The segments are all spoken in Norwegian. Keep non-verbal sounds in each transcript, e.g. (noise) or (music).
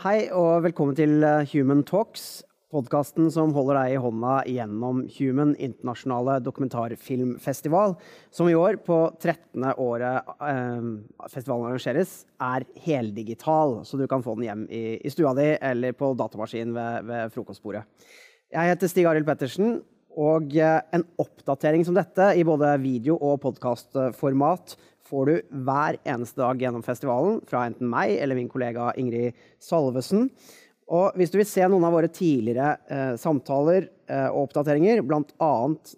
Hei og velkommen til eh, Human Talks, podkasten som holder deg i hånda gjennom Human internasjonale dokumentarfilmfestival, som i år, på 13. året eh, festivalen arrangeres, er heldigital, så du kan få den hjem i, i stua di eller på datamaskin ved, ved frokostbordet. Jeg heter Stig Arild Pettersen, og eh, en oppdatering som dette i både video- og podkastformat får du hver eneste dag gjennom festivalen fra enten meg eller min kollega Ingrid Salvesen. Og hvis du vil se noen av våre tidligere eh, samtaler eh, og oppdateringer, bl.a.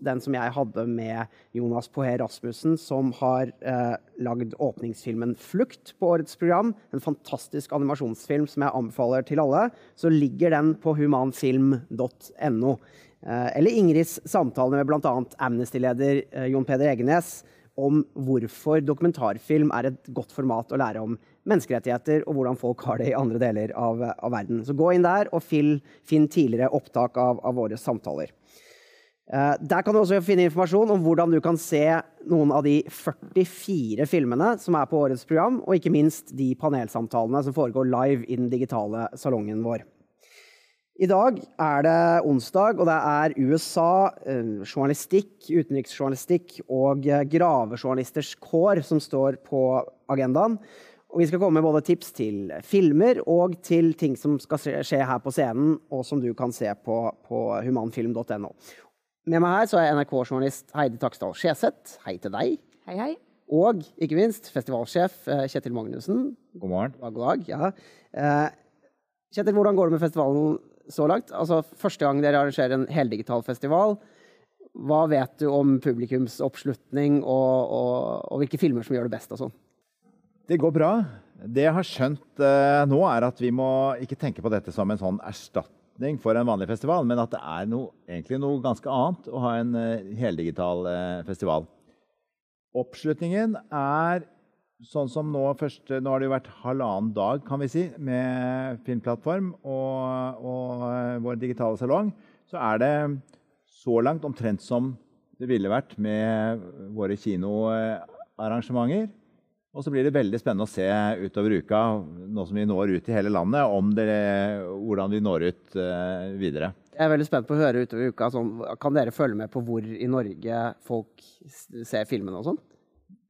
den som jeg hadde med Jonas Poher Rasmussen, som har eh, lagd åpningsfilmen 'Flukt' på årets program, en fantastisk animasjonsfilm som jeg anbefaler til alle, så ligger den på humanfilm.no. Eh, eller Ingrids samtale med bl.a. Amnesty-leder eh, Jon Peder Egenes om hvorfor dokumentarfilm er et godt format å lære om menneskerettigheter og hvordan folk har det i andre deler av, av verden. Så gå inn der og finn, finn tidligere opptak av, av våre samtaler. Uh, der kan du også finne informasjon om hvordan du kan se noen av de 44 filmene som er på årets program, og ikke minst de panelsamtalene som foregår live i den digitale salongen vår. I dag er det onsdag, og det er USA, eh, journalistikk, utenriksjournalistikk og eh, gravejournalisters kår som står på agendaen. Og vi skal komme med både tips til filmer og til ting som skal skje her på scenen, og som du kan se på, på humanfilm.no. Med meg her så er NRK-journalist Heidi Taksdal Skjeseth. Hei til deg. Hei, hei. Og ikke minst festivalsjef eh, Kjetil Magnussen. God morgen. God dag. Ja. Kjetil, hvordan går det med festivalen så langt? Altså, første gang dere arrangerer en heldigital festival. Hva vet du om publikums oppslutning, og, og, og hvilke filmer som gjør det best? og sånn? Det går bra. Det jeg har skjønt uh, nå, er at vi må ikke tenke på dette som en sånn erstatning for en vanlig festival, men at det er noe, egentlig noe ganske annet å ha en uh, heldigital uh, festival. Oppslutningen er sånn som nå først, Nå har det jo vært halvannen dag kan vi si, med Filmplattform og, og uh, vår digitale salong. Så er det så langt omtrent som det ville vært med våre kinoarrangementer. Og så blir det veldig spennende å se utover uka, nå som vi når ut i hele landet, om det, hvordan vi når ut uh, videre. Jeg er veldig spent på å høre utover uka. Sånn, kan dere følge med på hvor i Norge folk ser filmene og sånn?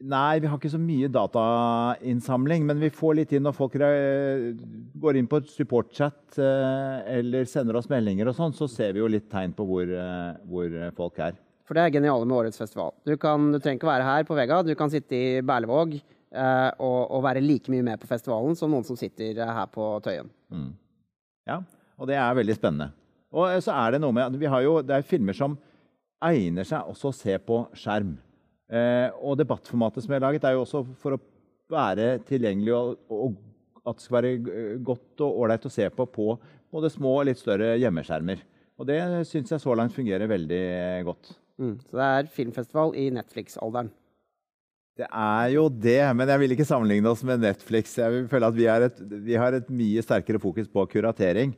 Nei, vi har ikke så mye datainnsamling. Men vi får litt inn når folk går inn på supportchat eh, eller sender oss meldinger og sånn, så ser vi jo litt tegn på hvor, eh, hvor folk er. For det er geniale med årets festival. Du, kan, du trenger ikke være her på Vega. Du kan sitte i Berlevåg eh, og, og, være like mye med på festivalen som noen som sitter her på Tøyen. Mm. Ja, og det er veldig spennende. Og så er det noe med vi har jo, Det er filmer som egner seg også å se på skjerm. Eh, og debattformatet som er laget, er jo også for å være tilgjengelig og, og at det skal være godt og ålreit å se på på både små og litt større hjemmeskjermer. Og det syns jeg så langt fungerer veldig godt. Mm, så det er filmfestival i Netflix-alderen? Det er jo det, men jeg vil ikke sammenligne oss med Netflix. Jeg vil føle at vi har et, vi har et mye sterkere fokus på kuratering.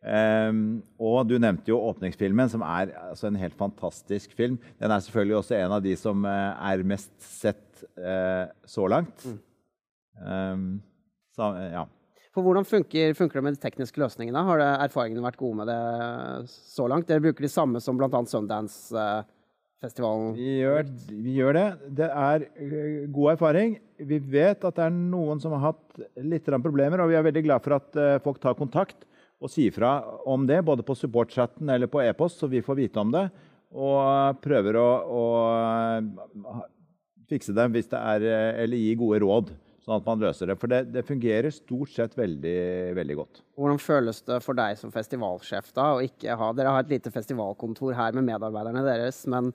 Um, og du nevnte jo åpningsfilmen, som er altså, en helt fantastisk film. Den er selvfølgelig også en av de som uh, er mest sett uh, så langt. Mm. Um, så, uh, ja. For Hvordan funker, funker, det med de tekniske løsningene? Har det, erfaringene vært gode med det så langt? Dere bruker de samme som bl.a. Sundance-festivalen? Vi, vi, gjør det. Det er god erfaring. Vi vet at det er noen som har hatt litt problemer, og vi er veldig glad for at folk tar kontakt og si fra om det, både på support-chatten eller på e-post, så vi får vite om det. Og prøver å, å fikse det hvis det er Eller gi gode råd, sånn at man løser det. For det, det, fungerer stort sett veldig, veldig godt. Hvordan føles det for deg som festivalsjef da, å ikke ha Dere har et lite festivalkontor her med medarbeiderne deres, men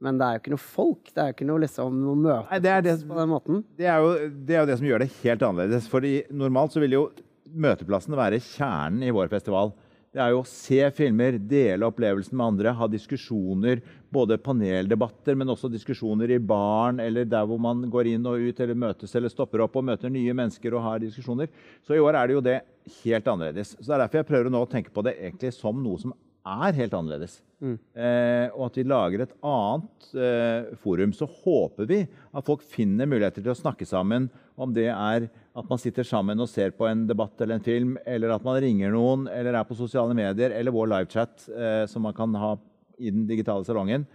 men det er jo ikke noe folk. Det er jo ikke noe, liksom, noe møte Nei, det på den måten. Det er, jo, det er, jo, det som gjør det helt annerledes. For normalt så vil jo møteplassen være kjernen i vår festival. Det er jo å se filmer, dele opplevelsen med andre, ha diskusjoner. Både paneldebatter, men også diskusjoner i baren eller der hvor man går inn og ut eller møtes eller stopper opp og møter nye mennesker og har diskusjoner. Så i år er det jo det helt annerledes. Så det er derfor jeg prøver nå å tenke på det egentlig som noe som er helt annerledes. Mm. Eh, og at vi lager et annet eh, forum. Så håper vi at folk finner muligheter til å snakke sammen om det er at man sitter sammen og ser på en debatt eller en film, eller at man ringer noen, eller er på sosiale medier, eller vår livechat eh, som man kan ha i den digitale salongen.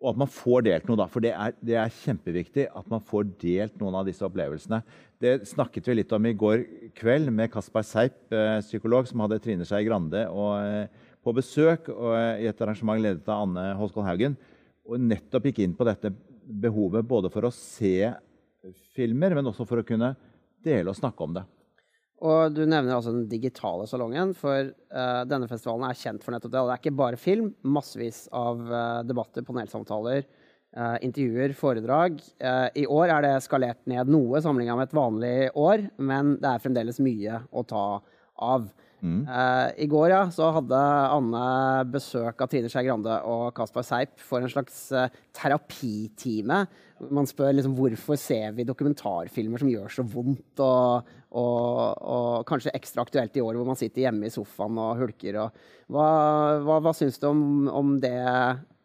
Og at man får delt noe, da. For det er, det er, kjempeviktig at man får delt noen av disse opplevelsene. Det snakket vi litt om i går kveld med Kaspar Seip, eh, psykolog, som hadde Trine Skei Grande eh, på besøk og, eh, i et arrangement ledet av Anne Håskål Haugen. Og nettopp gikk inn på dette behovet både for å se filmer, men også for å kunne dele og snakke om det. Og du nevner altså den digitale salongen, for uh, denne festivalen er kjent for nettopp det. Og det er ikke bare film. Massevis av uh, debatter, panelsamtaler, uh, intervjuer, foredrag. I år er det skalert ned noe sammenlignet med et vanlig år, men det er fremdeles mye å ta av. Mm. I går ja, så hadde Anne besøk av Trine Skei Grande og Kaspar Seip for en slags terapitime. Man spør liksom hvorfor ser vi dokumentarfilmer som gjør så vondt, og og, og, kanskje ekstra aktuelt i år hvor man sitter hjemme i sofaen og hulker. Og hva hva, hva syns du om, om det,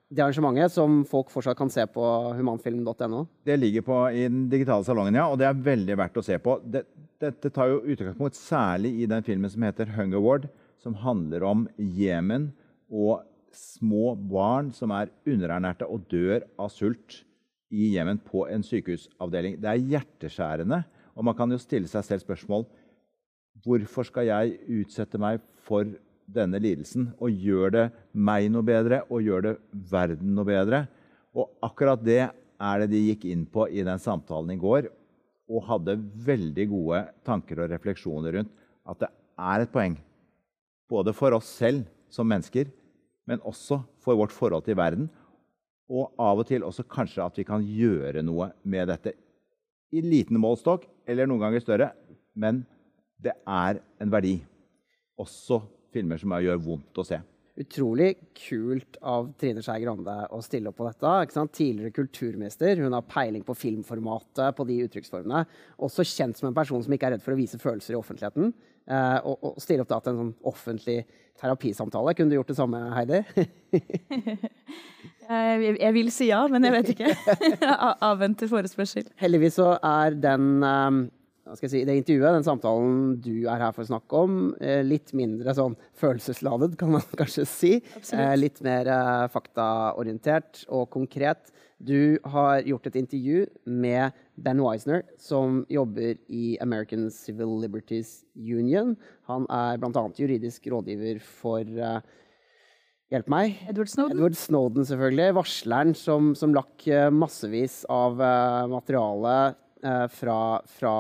det, arrangementet, som folk fortsatt kan se på humanfilm.no? Det ligger på, i den digitale salongen, ja, og det er veldig verdt å se på. Det, dette tar jo utgangspunkt særlig i den filmen som heter 'Hunger Ward', som handler om Jemen og små barn som er underernærte og dør av sult i Jemen på en sykehusavdeling. Det er hjerteskjærende. Og man kan jo stille seg selv spørsmål Hvorfor skal jeg utsette meg for denne lidelsen? Og gjør det meg noe bedre, og gjør det verden noe bedre? Og akkurat det er det de gikk inn på i den samtalen i går, og hadde veldig gode tanker og refleksjoner rundt at det er et poeng, både for oss selv som mennesker, men også for vårt forhold til verden, og av og til også kanskje at vi kan gjøre noe med dette i liten målstokk eller noen ganger større. Men det er en verdi. Også filmer som gjør vondt å se. Utrolig kult av Trine Skei Grande å stille opp på dette. Tidligere kulturminister. Hun har peiling på filmformatet, på de uttrykksformene. Også kjent som en person som ikke er redd for å vise følelser i offentligheten. Eh, og, og, stille opp da til en sånn offentlig terapisamtale. Kunne du gjort det samme, Heidi? (laughs) jeg, jeg, vil si ja, men jeg vet ikke. (laughs) (laughs) Avventer forespørsel. Heldigvis så er den um, Si, det intervjuet, den samtalen du er her for å snakke om, eh, litt mindre sånn følelsesladet, kan man (laughs) kanskje si. Eh, litt mer eh, faktaorientert og konkret. Du har gjort et intervju med Ben Wisner, som jobber i American Civil Liberties Union. Han er bl.a. juridisk rådgiver for Hjelp meg. Edward Snowden. Edward Snowden, selvfølgelig. Varsleren som, som lakk massevis av materiale fra, fra,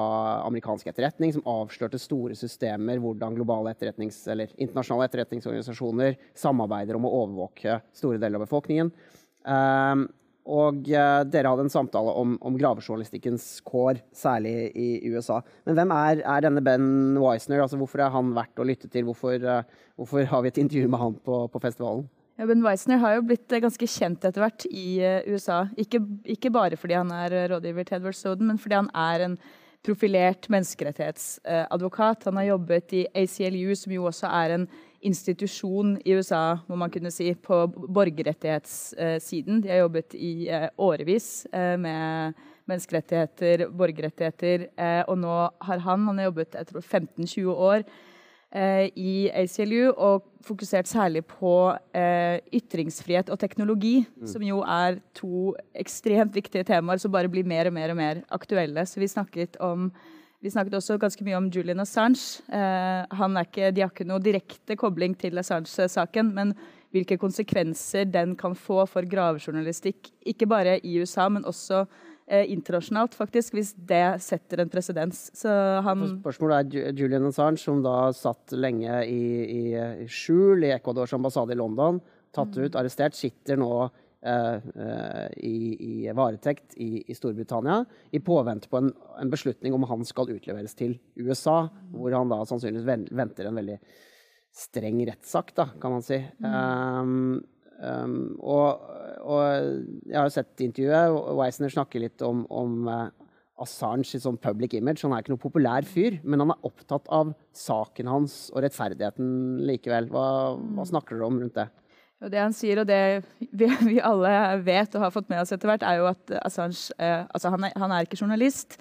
amerikansk etterretning, som avslørte store systemer, hvordan globale etterretnings, eller internasjonale etterretningsorganisasjoner samarbeider om å overvåke store deler av befolkningen. Um, og uh, dere hadde en samtale om, om gravejournalistikkens kår, særlig i USA. Men hvem er, er denne Ben Wisner? Altså, hvorfor er han verdt å lytte til? Hvorfor, hvorfor har vi et intervju med han på, på festivalen? Ja, ben Weisner har jo blitt eh, ganske kjent etter hvert i USA. Ikke, ikke, bare fordi han er rådgiver til Edward Snowden, men fordi han er en profilert menneskerettighetsadvokat. Han har jobbet i ACLU, som jo også er en institusjon i USA, må man kunne si, på borgerrettighetssiden. De har jobbet i eh, årevis eh, med menneskerettigheter, borgerrettigheter, eh, og nå har han, han har jobbet jeg 15-20 år i ACLU og fokusert særlig på ytringsfrihet og teknologi, mm. som jo er to ekstremt viktige temaer som bare blir mer og mer og mer aktuelle. Så vi snakket om vi snakket også ganske mye om Julian Assange. Eh, han er ikke, de har ikke noe direkte kobling til Assange-saken, men hvilke konsekvenser den kan få for gravejournalistikk, ikke bare i USA, men også eh, internasjonalt, faktisk, hvis det setter en presedens. Spørsmålet er Julian Assange, som da satt lenge i, i, i skjul i Ecuadors ambassade i London, tatt mm. ut, arrestert, sitter nå Eh, eh, i, i, varetekt i, i, Storbritannia i påvente på en, en, beslutning om han skal utleveres til USA, hvor han da sannsynligvis venter en veldig streng rettssak, da, kan man si. Mm. Um, um, og, og, jeg har jo sett intervjuet, og Weisner snakker litt om, om uh, Assange i sånn public image. Han er ikke noe populær fyr, men han er opptatt av saken hans og rettferdigheten likevel. Hva, hva mm. snakker dere om rundt det? Og det han sier, og det vi, (laughs) vi, alle vet og har fått med oss etter hvert, er jo at Assange eh, altså han, er, han, er, ikke journalist.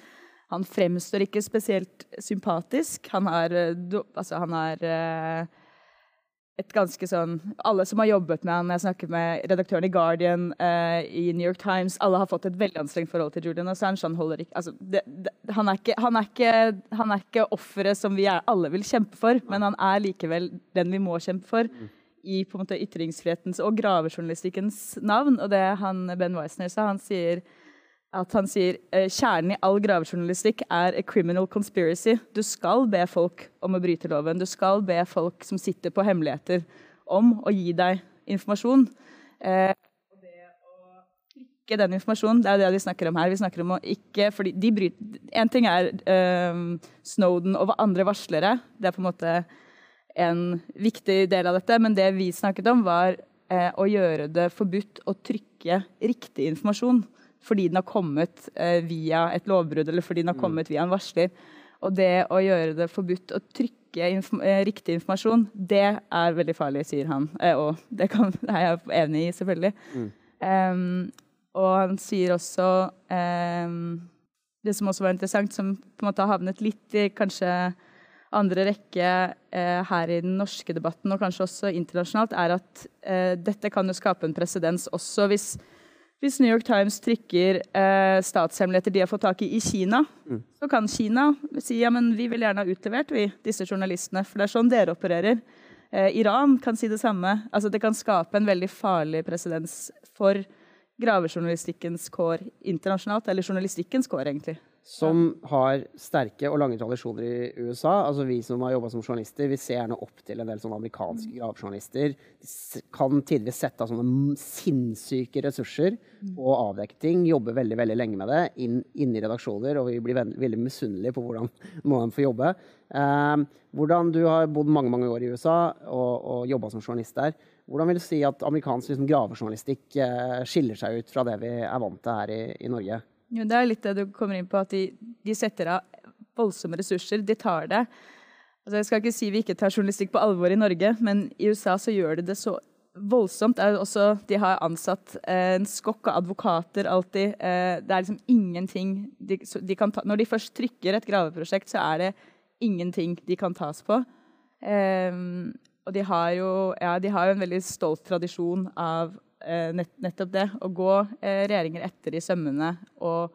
Han fremstår ikke spesielt sympatisk. Han er, altså, han er et ganske sånn Alle som har jobbet med han, jeg snakker med redaktøren i Guardian, uh, i New York Times, alle har fått et veldig anstrengt forhold til Julian Assange. Han, holder ikke, altså, det, det, han er ikke, han er ikke, ikke offeret som vi er, alle vil kjempe for, men han er likevel den vi må kjempe for. I på en måte ytringsfrihetens og gravejournalistikkens navn. Og det han Ben Weisner sa, han sier at han sier eh, kjernen i all gravejournalistikk er a criminal conspiracy. Du skal be folk om å bryte loven. Du skal be folk som sitter på hemmeligheter, om å gi deg informasjon. Eh, det å trykke den informasjonen, det er det de snakker om her. Vi snakker om å ikke fordi de bryter En ting er eh, Snowden og andre varslere. Det er på en måte en viktig del av dette. Men det vi snakket om, var eh, å gjøre det forbudt å trykke riktig informasjon fordi den har kommet eh, via et lovbrudd eller fordi den har mm. kommet via en varsler. Og det å gjøre det forbudt å trykke inform eh, riktig informasjon, det er veldig farlig, sier han. Eh, og det, kan, (laughs) det, er jeg enig i, selvfølgelig. Mm. Um, og han sier også um, Det som også var interessant, som på en måte har havnet litt i kanskje andre rekke eh, her i den norske debatten, og kanskje også internasjonalt, er at eh, dette kan jo skape en presedens også hvis hvis New York Times trykker eh, statshemmeligheter de har fått tak i i Kina, mm. så kan Kina si ja, men vi vil gjerne ha utlevert vi, disse journalistene, for det er sånn dere opererer. Eh, Iran kan si det samme. Altså, det kan skape en veldig farlig presedens for gravejournalistikkens kår internasjonalt, eller journalistikkens kår, egentlig som har sterke og lange tradisjoner i USA. Altså Vi som har jobba som journalister, vi ser gjerne opp til en del sånne amerikanske mm. gravejournalister. De kan tidligere sette av sånne sinnssyke ressurser mm. og avdekke ting. Jobbe veldig veldig lenge med det inn, inn i redaksjoner, og vi blir veldig, misunnelige på hvordan (laughs) man får jobbe. Eh, hvordan Du har bodd mange mange år i USA og, og jobba som journalist der. Hvordan vil du si at amerikansk liksom, gravejournalistikk eh, skiller seg ut fra det vi er vant til her i, i Norge? Jo, det er litt det du kommer inn på, at de, de setter av voldsomme ressurser. De tar det. Altså, jeg skal ikke si vi ikke tar journalistikk på alvor i Norge, men i USA så gjør de det så voldsomt. Også, de har ansatt eh, en skokk av advokater alltid. Eh, det er liksom ingenting de, de ta, Når de først trykker et graveprosjekt, så er det ingenting de kan tas på. Eh, og de har jo ja, de har en veldig stolt tradisjon av nett, nettopp det. Å gå eh, regjeringer etter i sømmene. Og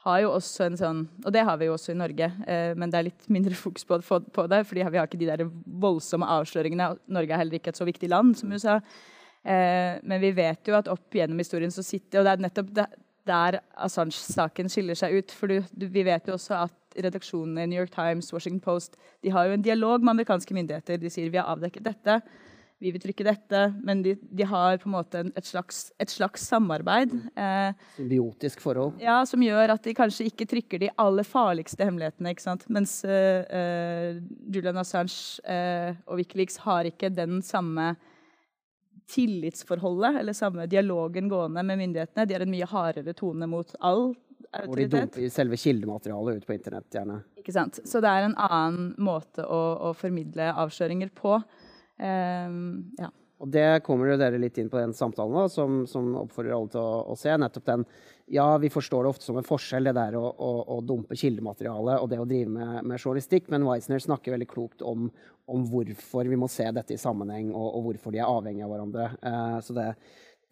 har jo også en sånn Og det har vi jo også i Norge, eh, men det er litt mindre fokus på, det. fordi vi har ikke de der voldsomme avsløringene. Norge er heller ikke et så viktig land som USA. men vi vet jo at opp gjennom historien så sitter Og det er nettopp der Assange-saken skiller seg ut. For vi vet jo også at redaksjonene i New York Times, Washington Post, de har jo en dialog med amerikanske myndigheter. De sier vi har avdekket dette vi vil trykke dette, men de, de har på en måte et slags, et slags samarbeid. Eh, Symbiotisk forhold. Ja, som gjør at de kanskje ikke trykker de aller farligste hemmelighetene. ikke sant? Mens eh, eh Julian Assange eh, og Wikileaks har ikke den samme tillitsforholdet eller samme dialogen gående med myndighetene. De har en mye hardere tone mot all autoritet. Hvor de dumper selve kildematerialet ut på internett, gjerne. Ikke sant? Så det er en annen måte å, å formidle avsløringer på. Um, ja. Og det kommer jo dere litt inn på den samtalen da, som, som oppfordrer alle til å, å, se. Nettopp den Ja, vi forstår det ofte som en forskjell, det der å, å, å dumpe kildemateriale og det å drive med, med journalistikk, men Weisner snakker veldig klokt om, om, hvorfor vi må se dette i sammenheng, og, og hvorfor de er avhengige av hverandre. Uh, så det,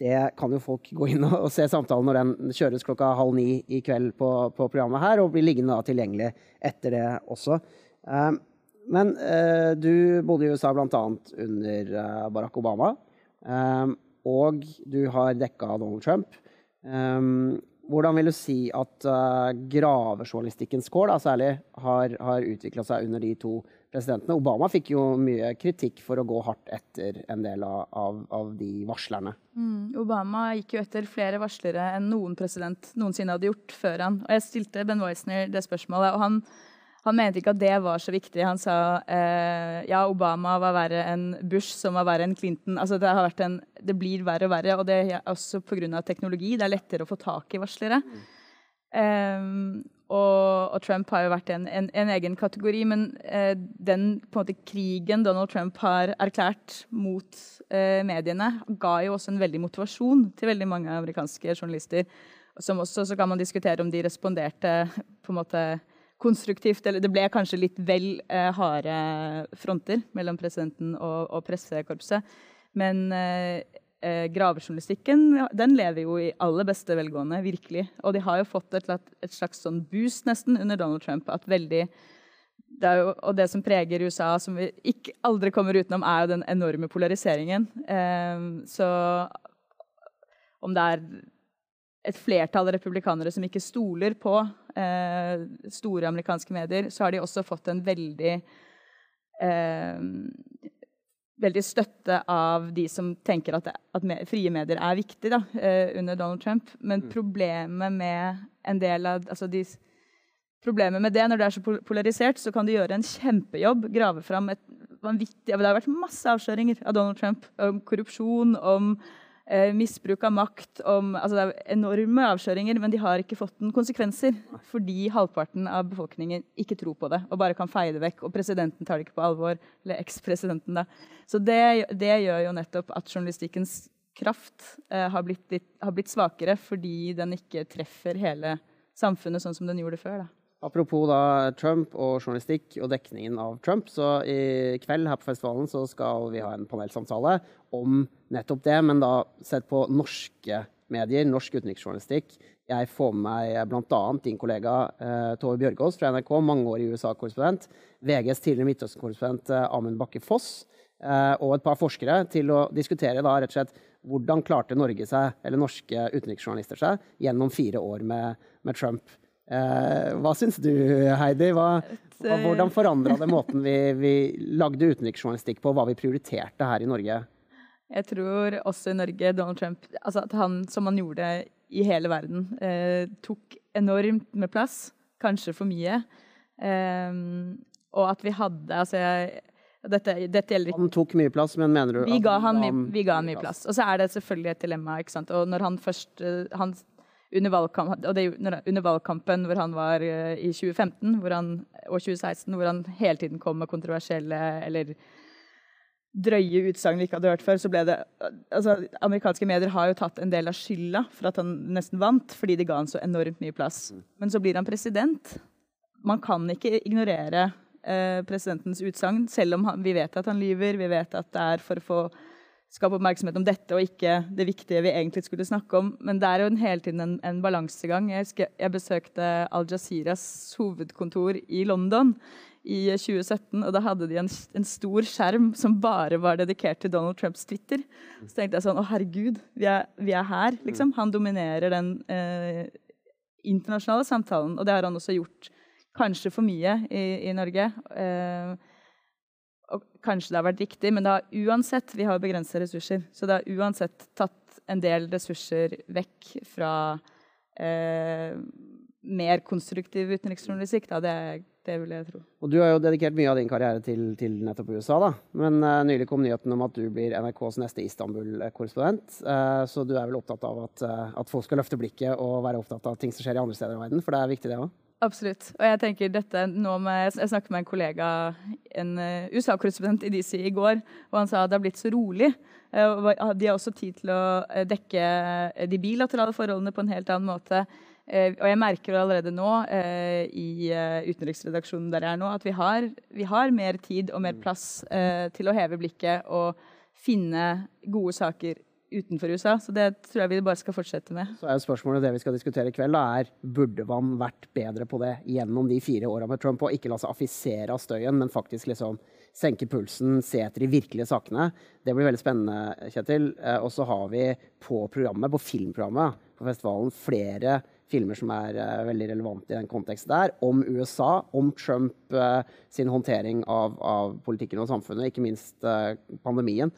det, kan jo folk gå inn og, se samtalen når den kjøres klokka halv ni i kveld på, på programmet her, og blir liggende da tilgjengelig etter det også. Uh, men eh, du bodde i USA bl.a. under eh, Barack Obama. Um, og du har dekka Donald Trump. Um, hvordan vil du si at uh, gravejournalistikkens kår særlig har, har utvikla seg under de to presidentene? Obama fikk jo mye kritikk for å gå hardt etter en del av, av, av de varslerne. Mm, Obama gikk jo etter flere varslere enn noen president noensinne hadde gjort før han. Og jeg stilte Ben Weisner det spørsmålet, og han han mente ikke at det var så viktig. Han sa eh, ja, Obama var verre enn Bush, som var verre enn Clinton. Altså, det, en, det, blir verre og verre, og det er også pga. teknologi. Det er lettere å få tak i varslere. Mm. Um, og, og, Trump har jo vært en, en, en egen kategori, men eh, den måte, krigen Donald Trump har erklært mot eh, mediene, ga jo også en veldig motivasjon til veldig mange amerikanske journalister. Som også så kan man diskutere om de responderte på en måte konstruktivt. Eller det ble kanskje litt vel eh, harde fronter mellom presidenten og, og pressekorpset. Men eh, eh, gravejournalistikken den lever jo i aller beste velgående, virkelig. Og de har jo fått et, et slags sånn boost nesten under Donald Trump. at veldig det jo, og det som preger USA, som vi ikke, aldri kommer utenom, er jo den enorme polariseringen. Eh, så om det er et flertall republikanere som ikke stoler på eh, store amerikanske medier, så har de også fått en veldig eh, veldig støtte av de som tenker at, at med, frie medier er viktig da, eh, under Donald Trump. Men mm. problemet med en del av altså de, Problemet med det, når det er så polarisert, så kan du gjøre en kjempejobb. Grave fram et vanvittig Det har vært masse avsløringer av Donald Trump om korrupsjon, om eh, misbruk av makt om, altså Det er enorme avsløringer, men de har ikke fått noen konsekvenser. Fordi halvparten av befolkningen ikke tror på det og bare kan feie det vekk. Og presidenten tar det ikke på alvor. Eller ekspresidenten, da. Så det, det, gjør jo nettopp at journalistikkens kraft eh, har, blitt litt, har, blitt svakere fordi den ikke treffer hele samfunnet sånn som den gjorde før. da. Apropos da Trump og journalistikk og dekningen av Trump, så i kveld her på festivalen så skal vi ha en panelsamtale om nettopp det, men da sett på norske medier, norsk utenriksjournalistikk. Jeg får med meg bl.a. din kollega eh, Tove Bjørgaas fra NRK, mangeårig USA-korrespondent, VGs tidligere Midtøsten-korrespondent eh, Amund Bakke Foss, eh, og et par forskere til å diskutere da rett og slett hvordan klarte Norge seg, eller norske utenriksjournalister seg gjennom fire år med, med Trump. Eh, hva syns du, Heidi? Hva, eh, hvordan forandra det måten vi, vi lagde utenriksjournalistikk på, hva vi prioriterte her i Norge? Jeg tror også i Norge Donald Trump, altså at han, som han gjorde i hele verden, eh, tok enormt med plass. Kanskje for mye. Eh, og at vi hadde altså jeg, dette, dette, gjelder ikke Han tok mye plass, men mener du Vi ga han, mye, vi ga han mye plass. Og så er det selvfølgelig et dilemma. ikke sant? Og når han først eh, han under, valgkamp, det, under valgkampen hvor han var uh, i 2015 han, og 2016, hvor han hele tiden kom med kontroversielle eller drøye utsagn vi ikke hadde hørt før, så ble det altså, Amerikanske medier har jo tatt en del av skylda for at han nesten vant, fordi de ga han så enormt mye plass. Men så blir han president. Man kan ikke ignorere uh, presidentens utsagn, selv om han, vi vet at han lyver. Vi vet at det er for å få skape oppmerksomhet om dette og ikke det viktige vi egentlig skulle snakke om. Men det er jo en, hele tiden en, en balansegang. Jeg, jeg, besøkte Al-Jaziras hovedkontor i London i 2017, og da hadde de en, en, stor skjerm som bare var dedikert til Donald Trumps Twitter. Så tenkte jeg sånn Å, herregud, vi er, vi er her, liksom. Han dominerer den eh, internasjonale samtalen, og det har han også gjort kanskje for mye i, i Norge. Eh, og kanskje det har vært riktig, men det har uansett Vi har begrensa ressurser, så det har uansett tatt en del ressurser vekk fra eh, mer konstruktiv utenriksjournalistikk. Da. Det, det, vil jeg tro. Og Du har jo dedikert mye av din karriere til, til nettopp USA. da. Men uh, nylig kom nyheten om at du blir NRKs neste Istanbul-korrespondent. Uh, så du er vel opptatt av at, uh, at, folk skal løfte blikket og være opptatt av ting som skjer i andre steder i verden? For det er viktig, det òg? Absolutt. Og jeg tenker dette nå med, Jeg snakket med en kollega, en uh, USA-korrespondent i DC i går, og han sa at det har blitt så rolig. Uh, de har også tid til å uh, dekke de bilaterale forholdene på en helt annen måte. og jeg merker allerede nå i utenriksredaksjonen der jeg er nå, at vi har, vi har mer tid og mer plass til å heve blikket og finne gode saker utenfor USA. Så det tror jeg vi bare skal fortsette med. Så er spørsmålet det vi skal diskutere i kveld, da, er burde man vært bedre på det gjennom de fire åra med Trump? Og ikke la seg affisere av støyen, men faktisk liksom senke pulsen, se etter de virkelige sakene. Det blir veldig spennende, Kjetil. Eh, og så har vi på programmet, på filmprogrammet på festivalen flere filmer som er uh, veldig relevante i den konteksten der, om USA, om Trump uh, sin håndtering av, av, politikken og samfunnet, ikke minst pandemien.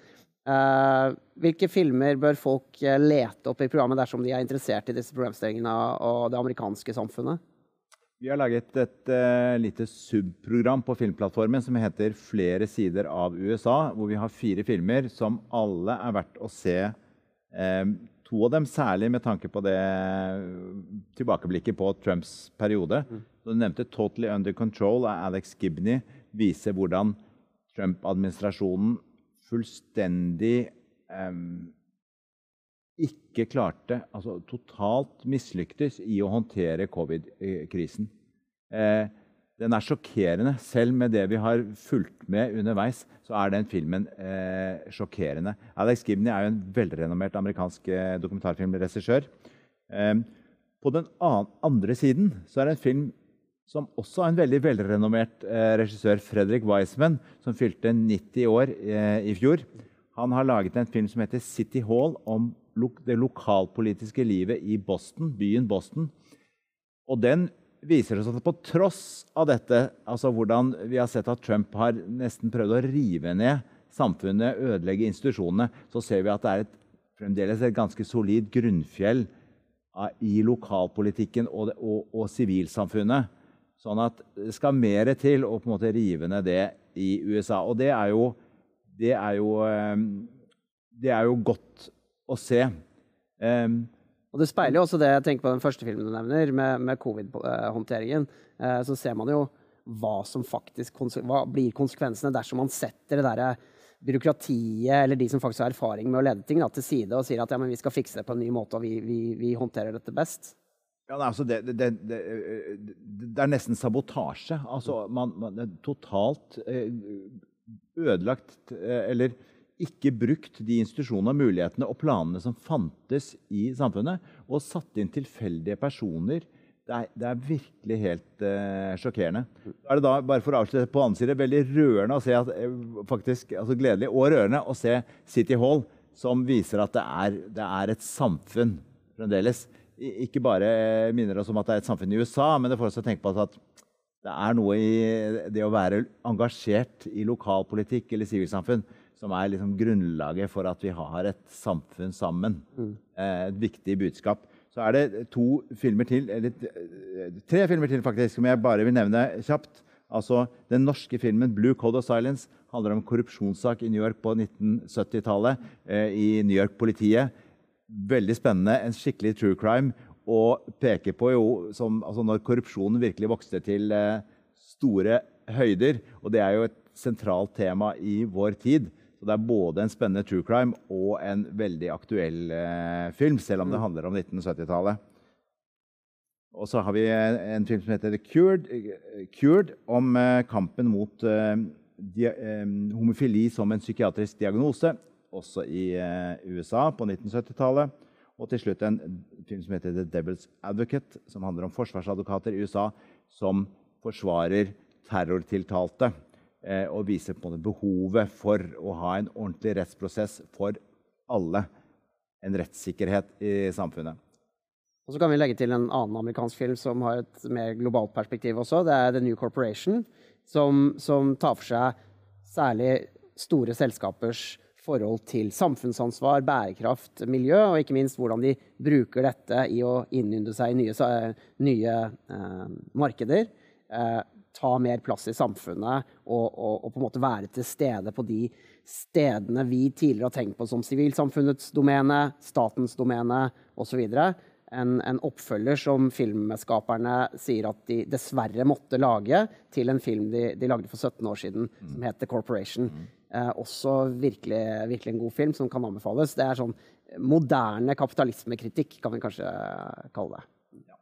Uh, hvilke filmer bør folk uh, lete opp i programmet dersom de er interessert i disse problemstillingene og det amerikanske samfunnet? Vi har laget et uh, lite subprogram på Filmplattformen som heter 'Flere sider av USA', hvor vi har fire filmer som alle er verdt å se. to av dem særlig med tanke på det tilbakeblikket på Trumps periode. Mm. Du nevnte 'Totally Under Control' av Alex Gibney. Viser hvordan Trump-administrasjonen fullstendig um, ikke klarte Altså totalt mislyktes i å håndtere covid-krisen. Eh, den er sjokkerende. Selv med det vi har fulgt med underveis, så er den filmen eh, sjokkerende. Alex Gibney er jo en velrenommert amerikansk eh, dokumentarfilmregissør. Eh, på den andre siden så er det en film som også er en veldig velrenommert eh, regissør, Fredrik Wiseman, som fylte 90 år eh, i fjor. Han har laget en film som heter City Hall, om det lokalpolitiske livet i Boston, byen Boston. Og den viser oss at på tross av dette, altså hvordan vi har sett at Trump har nesten prøvd å rive ned samfunnet, ødelegge institusjonene, så ser vi at det er et, fremdeles et ganske solid grunnfjell i lokalpolitikken og sivilsamfunnet. Sånn at det skal mer til å på en måte rive ned det i USA. Og det er jo, det er jo, ehm, det er jo godt å se. Um, og Det speiler jo også det jeg tenker på den første filmen du nevner, med, med covid-håndteringen. Eh, så ser man jo hva som faktisk hva blir konsekvensene dersom man setter det derre byråkratiet eller de som faktisk har erfaring med å lede ting, da, til side og sier at ja, men vi skal fikse det på en ny måte og vi, vi, vi håndterer dette best. Ja, altså det, det, det, det, er nesten sabotasje. Altså, man, man er totalt eh, ødelagt eh, Eller ikke brukt de institusjonene, mulighetene og planene som fantes i samfunnet, og satt inn tilfeldige personer. Det er, det er virkelig helt uh, sjokkerende. Er det da, bare for å avslutte på annen side, veldig rørende å se at, eh, faktisk, altså gledelig og rørende å se City Hall, som viser at det er, det er et samfunn fremdeles. Ikke bare minner oss om at det er et samfunn i USA, men det får oss til å tenke på at det er noe i det å være engasjert i lokalpolitikk eller sivilsamfunn som er liksom grunnlaget for at vi har et samfunn sammen. Mm. Eh, et viktig budskap. Så er det to filmer til, eller eh, tre filmer til faktisk, som jeg bare vil nevne kjapt. Altså, Den norske filmen 'Blue Code of Silence' handler om korrupsjonssak i New York på 1970-tallet. Eh, I New York-politiet. Veldig spennende. En skikkelig true crime. Og peker på jo som, altså når korrupsjonen virkelig vokste til eh, store høyder. Og det er jo et sentralt tema i vår tid. Så det er både en spennende true crime og en veldig aktuell eh, film, selv om det mm. handler om 1970-tallet. Og så har vi en film som heter The Cured, Cured om eh, kampen mot eh, eh, homofili som en psykiatrisk diagnose, også i eh, USA på 1970-tallet. Og til slutt en film som heter The Devil's Advocate, som handler om forsvarsadvokater i USA som forsvarer terrortiltalte. Eh, og viser på det behovet for å ha en ordentlig rettsprosess for alle. En rettssikkerhet i samfunnet. Og så kan vi legge til en annen amerikansk film som har et mer globalt perspektiv også. Det er The New Corporation, som, som tar for seg særlig store selskapers forhold til samfunnsansvar, bærekraft, miljø, og ikke minst hvordan de bruker dette i å innynde seg i nye, nye eh, markeder. Eh, ta mer plass i samfunnet og, og, og, på en måte være til stede på de stedene vi tidligere har tenkt på som sivilsamfunnets domene, statens domene osv. En, en oppfølger som filmskaperne sier at de dessverre måtte lage til en film de, de lagde for 17 år siden, mm. som het The Corporation. Eh, også virkelig, virkelig, en god film som kan anbefales. Det er sånn moderne kapitalismekritikk, kan vi kanskje kalle det. Ja.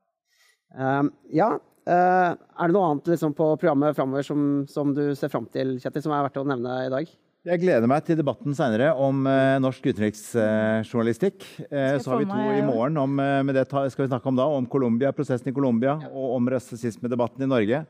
Um, ja, er det noe annet liksom, på programmet framover som, som, du ser fram til, Kjetil, som er verdt å nevne i dag? Jeg gleder meg til debatten seinere om norsk utenriksjournalistikk. Så har vi to i morgen om, med det skal vi snakke om da, om Colombia, prosessen i Colombia ja. og om rasismedebatten i Norge.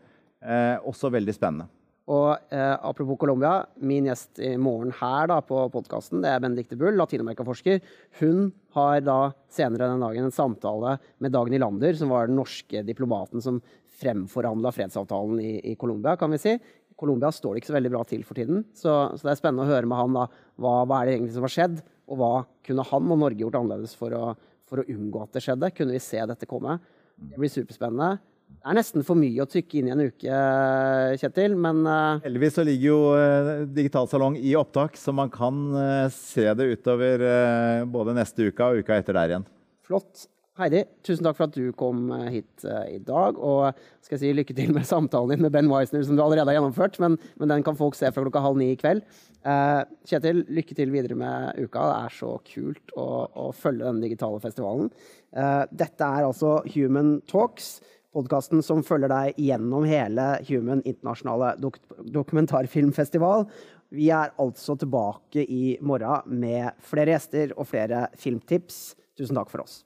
også veldig spennende. Og eh, Apropos Colombia, min gjest i morgen her da, på podkasten er Benedicte Bull, latinamerikaforsker. Hun har da senere den dagen en samtale med Dagny Lander, som var den norske diplomaten som fremforhandla fredsavtalen i, i Colombia, kan vi si. I Colombia står det ikke så veldig bra til for tiden, så, så det er spennende å høre med han da, hva, hva, er det egentlig som har skjedd, og hva kunne han og Norge gjort annerledes for å, for å unngå at det skjedde? Kunne vi se dette komme? Det blir superspennende. Det er nesten for mye å trykke inn i en uke, Kjetil, men uh... Heldigvis så ligger jo uh, Digital Salong i opptak, så man kan uh, se det utover både neste uke og uka etter der igjen. Flott. Heidi, tusen takk for at du kom eh, hit i dag. Og skal jeg si lykke til med samtalen din med Ben Weisner, som du allerede har gjennomført. Men, men den kan folk se fra klokka halv ni i kveld. Kjetil, lykke til videre med uka. Det er så kult å, å følge den digitale festivalen. Dette er altså Human Talks, podkasten som følger deg gjennom hele Human internasjonale dok dokumentarfilmfestival. Vi er altså tilbake i morgen med flere gjester og flere filmtips. Tusen takk for oss.